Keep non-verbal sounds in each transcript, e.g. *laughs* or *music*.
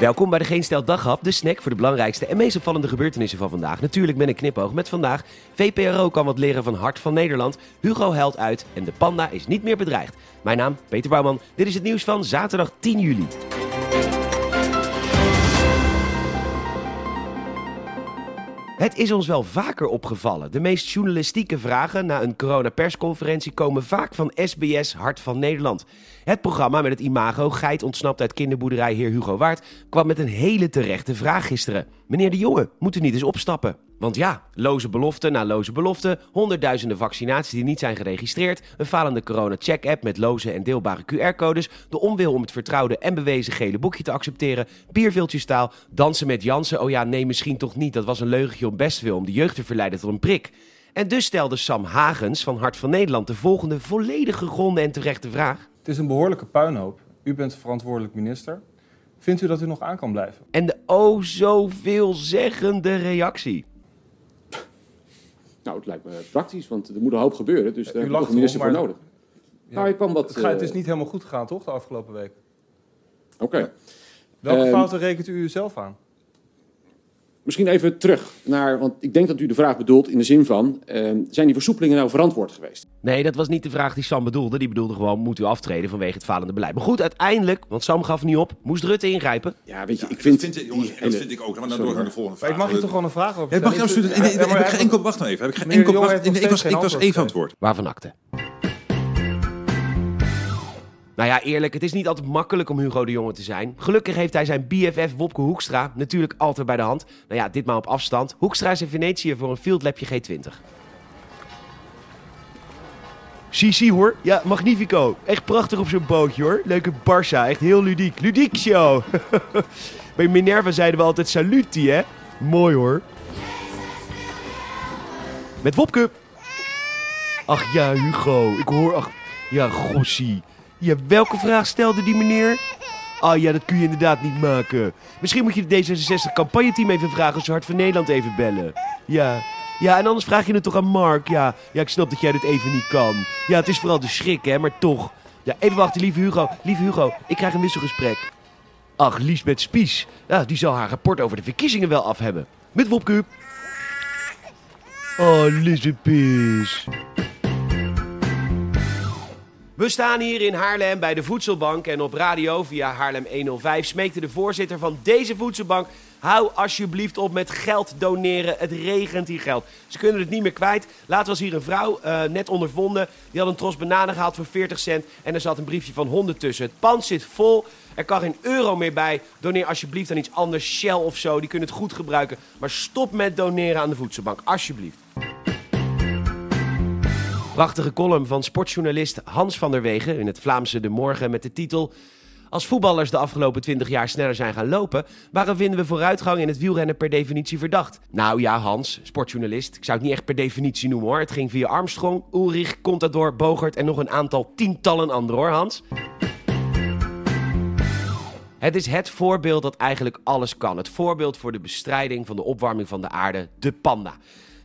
Welkom bij de Geen Stel Daghap, de snack voor de belangrijkste en meest opvallende gebeurtenissen van vandaag. Natuurlijk met een knipoog met vandaag. VPRO kan wat leren van Hart van Nederland. Hugo huilt uit en de panda is niet meer bedreigd. Mijn naam, Peter Bouwman. Dit is het nieuws van zaterdag 10 juli. Het is ons wel vaker opgevallen. De meest journalistieke vragen na een coronapersconferentie komen vaak van SBS Hart van Nederland. Het programma met het imago Geit ontsnapt uit kinderboerderij Heer Hugo Waard kwam met een hele terechte vraag gisteren. Meneer de Jonge, moet u niet eens opstappen? Want ja, loze belofte na loze belofte, honderdduizenden vaccinaties die niet zijn geregistreerd, een falende corona-check-app met loze en deelbare QR-codes, de onwil om het vertrouwde en bewezen gele boekje te accepteren, bierviltjestaal, dansen met Jansen, oh ja, nee, misschien toch niet, dat was een leugentje om bestwil om de jeugd te verleiden tot een prik. En dus stelde Sam Hagens van Hart van Nederland de volgende volledig gegronde en terechte vraag. Het is een behoorlijke puinhoop. U bent verantwoordelijk minister. Vindt u dat u nog aan kan blijven? En de oh zo veelzeggende reactie. Nou, het lijkt me praktisch, want er moet een hoop gebeuren. Dus daar U heb je minister voor nodig. Nou, ik kwam wat... Het, gaat- het is eh, niet helemaal goed gegaan, toch, de afgelopen week? Oké. Welke Ehm, fouten rekent u zelf aan? Misschien even terug naar... Want ik denk dat u de vraag bedoelt in de zin van... eh, zijn die versoepelingen nou verantwoord geweest? Nee, dat was niet de vraag die Sam bedoelde. Die bedoelde gewoon, moet u aftreden vanwege het falende beleid. Maar goed, uiteindelijk, want Sam gaf niet op, moest Rutte ingrijpen. Ja, weet je, ik dat vind... jongens, dat hele- vind ik ook. Maar dan door naar de volgende Maar vraag. ik mag u toch gewoon een vraag over Ja, mag je stellen? absoluut. Heb ik geen enkel, wacht nou even. Heb ik geen enkel, wacht, ik was, even antwoord antwoord. Waarvan akte? Nou ja, eerlijk, het is niet altijd makkelijk om Hugo de Jonge te zijn. Gelukkig heeft hij zijn BFF Wopke Hoekstra natuurlijk altijd bij de hand. Nou ja, ditmaal op afstand. Hoekstra is in Venetië voor een fieldlapje G20. Zie, zie hoor. Ja, magnifico. Echt prachtig op zo'n bootje hoor. Leuke Barça. Echt heel ludiek. Ludiek show. *laughs* Bij Minerva zeiden we altijd saluti hè. Mooi hoor. Met Wopke. Ach ja, Hugo. Ik hoor... Ach, ja, gossie. Ja, welke vraag stelde die meneer? Ah ja, dat kun je inderdaad niet maken. Misschien moet je de D66-campagneteam even vragen als Hart van Nederland even bellen. Ja. Ja, en anders vraag je het toch aan Mark. Ja, ja, ik snap dat jij dit even niet kan. Ja, het is vooral de schrik, hè, maar toch. Ja, even wachten, lieve Hugo. Lieve Hugo, ik krijg een wisselgesprek. Ach, Liesbeth Spies. Ja, die zal haar rapport over de verkiezingen wel af hebben. Met Wopke. Oh, Liesbeth. We staan hier in Haarlem bij de Voedselbank en op radio via Haarlem 105 smeekte de voorzitter van deze voedselbank... Hou alsjeblieft op met geld doneren. Het regent hier geld. Ze kunnen het niet meer kwijt. Later was hier een vrouw, eh, net ondervonden. Die had een tros bananen gehaald voor 40 cent. En er zat een briefje van honden tussen. Het pand zit vol. Er kan geen euro meer bij. Doneer alsjeblieft aan iets anders. Shell of zo. Die kunnen het goed gebruiken. Maar stop met doneren aan de voedselbank. Alsjeblieft. Prachtige column van sportjournalist Hans van der Wegen in het Vlaamse De Morgen met de titel... Als voetballers de afgelopen 20 jaar sneller zijn gaan lopen, waarom vinden we vooruitgang in het wielrennen per definitie verdacht? Nou ja, Hans, sportjournalist, ik zou het niet echt per definitie noemen hoor. Het ging via Armstrong, Ulrich, Contador, Bogert en nog een aantal tientallen anderen hoor, Hans. Het is het voorbeeld dat eigenlijk alles kan. Het voorbeeld voor de bestrijding van de opwarming van de aarde, de panda.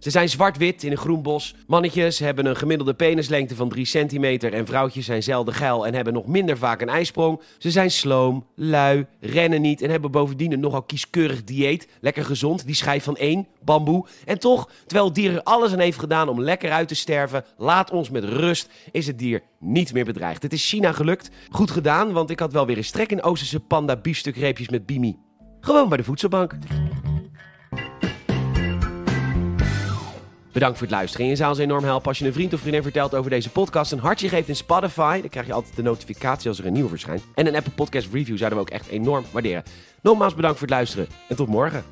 Ze zijn zwart-wit in een groen bos. Mannetjes hebben een gemiddelde penislengte van 3 centimeter en vrouwtjes zijn zelden geil en hebben nog minder vaak een ijsprong. Ze zijn sloom, lui, rennen niet en hebben bovendien een nogal kieskeurig dieet. Lekker gezond, die schijf van één, bamboe. En toch, terwijl het dier er alles aan heeft gedaan om lekker uit te sterven, laat ons met rust, is het dier niet meer bedreigd. Het is China gelukt. Goed gedaan, want ik had wel weer een strek in Oosterse panda biefstukreepjes met bimi. Gewoon bij de voedselbank. Bedankt voor het luisteren. Je zou ons enorm helpen als je een vriend of vriendin vertelt over deze podcast. Een hartje geeft in Spotify. Dan krijg je altijd de notificatie als er een nieuwe verschijnt. En een Apple Podcast Review zouden we ook echt enorm waarderen. Nogmaals bedankt voor het luisteren en tot morgen.